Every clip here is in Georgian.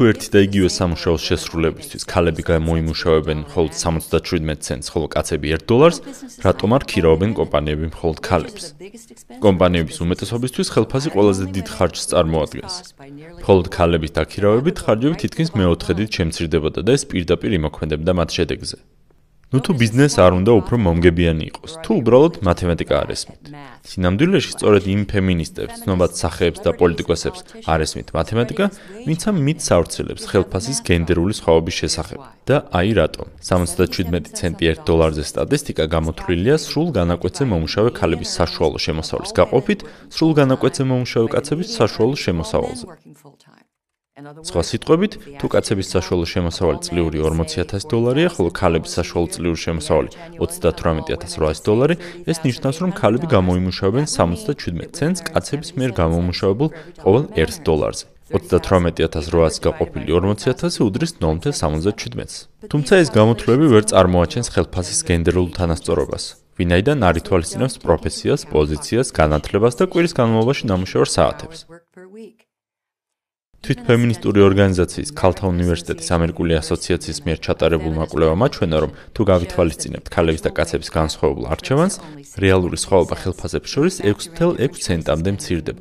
თუ ერთი და იგივე სამუშაოს შესრულებისთვის ქალები გამოიმუშავებენ მხოლოდ 77 ცენტს, ხოლო კაცები 1 დოლარს, რატომ არ ქირაობენ კომპანიები მხოლოდ ქალებს? კომპანიების უმეტესობისთვის ხელფასი ყველაზე დიდ ხარჯს წარმოადგენს. მხოლოდ ქალების დაქირავებით ხარჯები თითქმის მეოთხედით შემცირდებოდა და ეს პირდაპირ იმოქმედებდა მათ შედეგზე. ნუ თუ ბიზნეს არ უნდა უფრო მომგებიანი იყოს, თუ უბრალოდ მათემატიკა არ ესმით. სინამდვილეში სწორედ იმ ფემინისტებს, ცნობად სახეებს და პოლიტიკოსებს არ ესმით მათემატიკა, ვინც ამ მით საურცელებს ხელფასის გენდერული სხვაობის შესახებ. და აი რატომ? 77 ცენტი 1 დოლარზე სტატისტიკა გამოთვლილია სრულ განაკვეთზე მომუშავე ქალების საშუალო შემოსავლის გაყოფით, სრულ განაკვეთზე მომუშავე კაცების საშუალო შემოსავალზე. სხვა სიტყვებით, თუ კაცების საშუალო შემოსავალი წლიური 40000 დოლარია, ხოლო ქალების საშუალო წლიური შემოსავალი 38800 დოლარი, ეს ნიშნავს, რომ ქალები გამოიმუშავებენ 77 ცენტს კაცების მიერ გამომუშავებულ ყოველ 1 დოლარზე. 38800-ს გაყოფილი 40000 უდრის 0.77-ს. თუმცა ეს გამოთვლები ვერ წარმოაჩენს ხელფასის გენდერულ თანასწორობას. ვინაიდან არ ითვალისწინებს პროფესიას, პოზიციას, განათლებას და კვირის განმავლობაში ნამუშევარ საათებს. თვითფემინისტური ორგანიზაციის ქალთა უნივერსიტეტის ამერიკული ასოციაციის მიერ ჩატარებულმა კვლევამ აჩვენა, რომ თუ გავითვალისწინებთ ქალების და კაცების განსხვავებულ არჩევანს, რეალური სხვაობა ხელფასებს შორის 6.6 ცენტამდე მცირდება.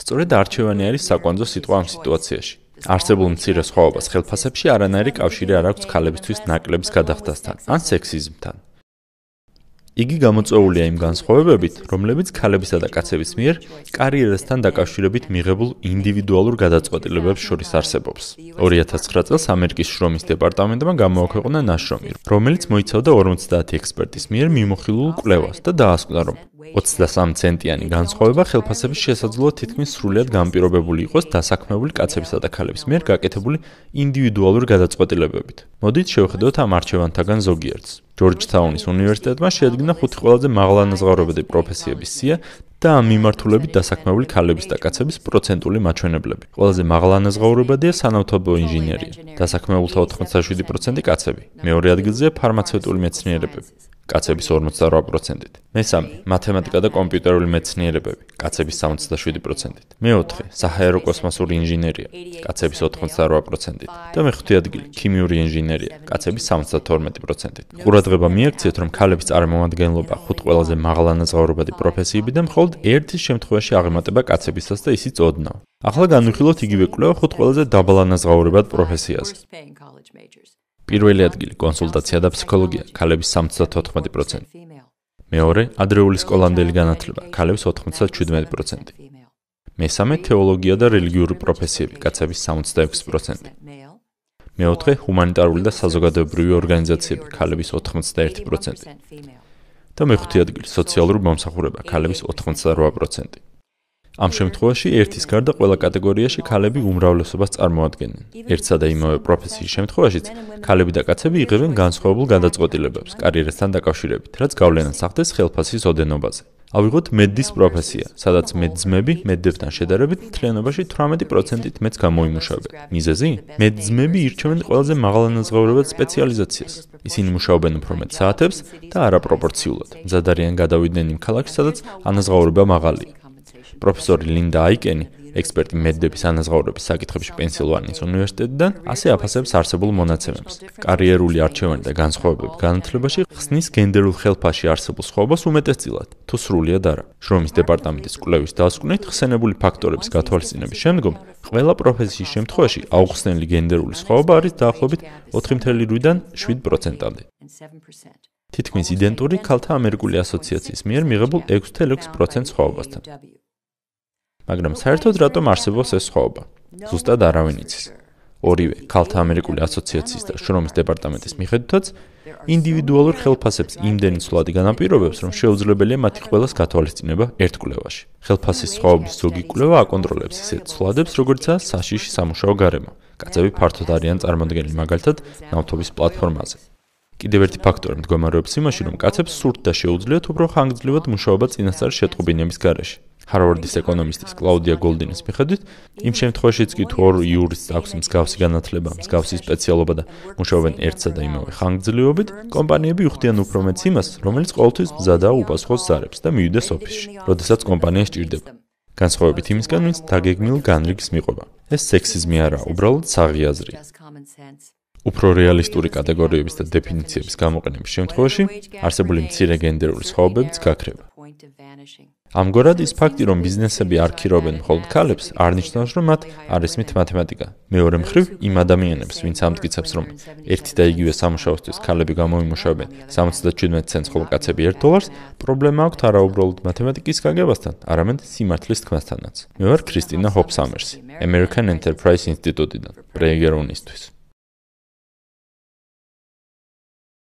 სწორედ არჩევანი არის საკვანძო სიტყვა ამ სიტუაციაში. არსებულ მცირე სხვაობას ხელფასებში არანაირი კავშირი არ აქვს ქალებისთვის ნაკლების გადახდასთან ან სექსიზმთან. იგი გამოწვეულია იმ განსხვავებებით, რომლებიც ქალებისა და კაცების მიერ კარიერასთან დაკავშირებით მიღებულ ინდივიდუალურ გადაწყვეტილებებს შორის არსებობს. 2009 წელს ამერიკის შრომის დეპარტამენტმა გამოაქვეყნა ნაშრომი, რომელიც მოიცავდა 50 ექსპერტის მიერ მიმოხილულ კვლევას და დაასკვნა, რომ 23 ცენტიანი განსხვავება ხელფასების შესაძლოა თითქმის სრულად განპირობებული იყოს დასაქმებული კაცებისა და ქალების მიერ გაკეთებული ინდივიდუალური გადაწყვეტილებებით. მოდით შევხედოთ ამ არჩევანთაგან ზოგიერთს. ჯორჯთაუნის უნივერსიტეტმა შეადგინა ხუთი ყველაზე მაღალანაზღაურებადი პროფესიების სია და ამ მიმართულებით დასაქმებული ქალების და კაცების პროცენტული მაჩვენებლები. ყველაზე მაღალანაზღაურებადია სანავთობო ინჟინერია. დასაქმებულთა 87% კაცები. მეორე ადგილზეა ფარმაცევტული მეცნიერებები. კაცების 58%-ით. მესამე, მათემატიკა და კომპიუტერული მეცნიერებები, კაცების 67%-ით. მეოთხე, საჰაერო კოსმოსური ინჟინერია, კაცების 88%-ით. და მეხუთე ადგილი, ქიმიური ინჟინერია, კაცების 72%-ით. ყურადღება მიაქციეთ, რომ ქალების წარმომადგენლობა ხუთ ყველაზე მაღალანაზღაურებადი პროფესიებიდან მხოლოდ ერთის შემთხვევაში აღემატება კაცებისას და ისიც ოდნავ. ახლა განვიხილოთ იგივე კვლევა ხუთ ყველაზე დაბალანაზღაურებად პროფესიაზე. პირველი ადგილი კონსულტაცია და ფსიქოლოგია, ქალების 74%. მეორე, ადრეული სკოლამდელი განათლება, ქალების 97%. მესამე, თეოლოგია და რელიგიური პროფესიები, კაცების 66%. მეოთხე, ჰუმანიტარული და საზოგადოებრივი ორგანიზაციები, ქალების 91%. და მეხუთე ადგილი, სოციალური მომსახურება, ქალების 88%. ამ შემთხვევაში ერთის გარდა ყველა კატეგორიაში ქალები უმრავლესობას წარმოადგენენ. ერთსა და იმავე პროფესიის შემთხვევაშიც ქალები და კაცები იღებენ განსხვავებულ გადაწყვეტილებებს კარიერასთან დაკავშირებით, რაც გავლენას ახდენს ხელფასის ოდენობაზე. ავიღოთ მედდის პროფესია, სადაც მედძმები მედდებთან შედარებით მთლიანობაში 18%-ით მეც გამოიმუშავებენ. მიზეზი? მედძმები ირჩევენ ყველაზე მაღალანაზღაურებად სპეციალიზაციას. ისინი მუშაობენ უფრო მეტ საათებს და არაპროპორციულად. მზადარიან გადავიდნენ იმ ქალაქში, სადაც ანაზღაურება მაღალია. პროფესორი ლინდა აიკენი, ექსპერტი მედდების ანაზღაურების საკითხებში პენსილვანიის უნივერსიტეტიდან, ასე აფასებს არსებულ მონაცემებს. კარიერული არჩევანი და განსხვავებები განათლებაში ხსნის გენდერულ ხელფასში არსებულ სხვაობას უმეტესწილად, თუ სრულიად არა. შრომის დეპარტამენტის კვლევის დასკვნით, ხსენებული ფაქტორების გათვალისწინების შემდგომ, ყველა პროფესიის შემთხვევაში აუხსნელი გენდერული სხვაობა არის დაახლოებით 4.8-დან 7%-მდე. თითქმის იდენტური ქალთა ამერიკული ასოციაციის მიერ მიღებულ 6.6% სხვაობასთან. მაგრამ საერთოდ რატომ არსებობს ეს სხვაობა? ზუსტად არავინ იცის. ორივე ქალთა ამერიკული ასოციაციის და შრომის დეპარტამენტის მიხედვითაც ინდივიდუალურ ხელფასებს იმდენი ცვლადი განაპირობებს, რომ შეუძლებელია მათი ყველას გათვალისწინება ერთ კვლევაში. ხელფასის სხვაობის ზოგი კვლევა აკონტროლებს ისეთ ცვლადებს, როგორიცაა საშიში სამუშაო გარემო. კაცები ფართოდ არიან წარმოდგენილი მაგალითად ნავთობის პლატფორმაზე. კიდევ ერთი ფაქტორი მდგომარეობს იმაში, რომ კაცებს სურთ და შეუძლიათ უფრო ხანგრძლივად მუშაობა წინასწარ შეტყობინების გარეშე. ჰარვარდის ეკონომისტის კლაუდია გოლდინის მიხედვით, იმ შემთხვევაშიც კი თუ ორ იურისტს აქვს მსგავსი განათლება, მსგავსი სპეციალობა და მუშაობენ ერთსა და იმავე ხანგრძლივობით, კომპანიები უხდიან უფრო მეც იმას, რომელიც ყოველთვის მზადაა უპასუხოს ზარებს და მივიდეს ოფისში, როდესაც კომპანია სჭირდება. განსხვავებით იმისგან, ვინც დაგეგმილ განრიგს მიყვება. ეს სექსიზმი არაა, უბრალოდ საღიაზრი. უფრო რეალისტური კატეგორიების და დეფინიციების გამოყენების შემთხვევაში არსებული მცირე გენდერული სხვაობებიც გაქრება. ამგვარად ის ფაქტი, რომ ბიზნესები არ ქირობენ მხოლოდ ქალებს, არნიშნავს, რომ მათ არ ესმით მათემატიკა. მეორე მხრივ, იმ ადამიანებს, ვინც ამტკიცებს, რომ ერთი და იგივე სამუშაოსთვის ქალები გამოიმუშავებენ 77 ცენტს, ხოლო კაცები 1 დოლარს, პრობლემა აქვთ არაუბრალოდ მათემატიკის გაგებასთან, არამედ სიმართლის თქმასთანაც. მე ვარ ქრისტინა ჰოპსამერსი, American Enterprise Institute-დან, პრეიგერონისტვის.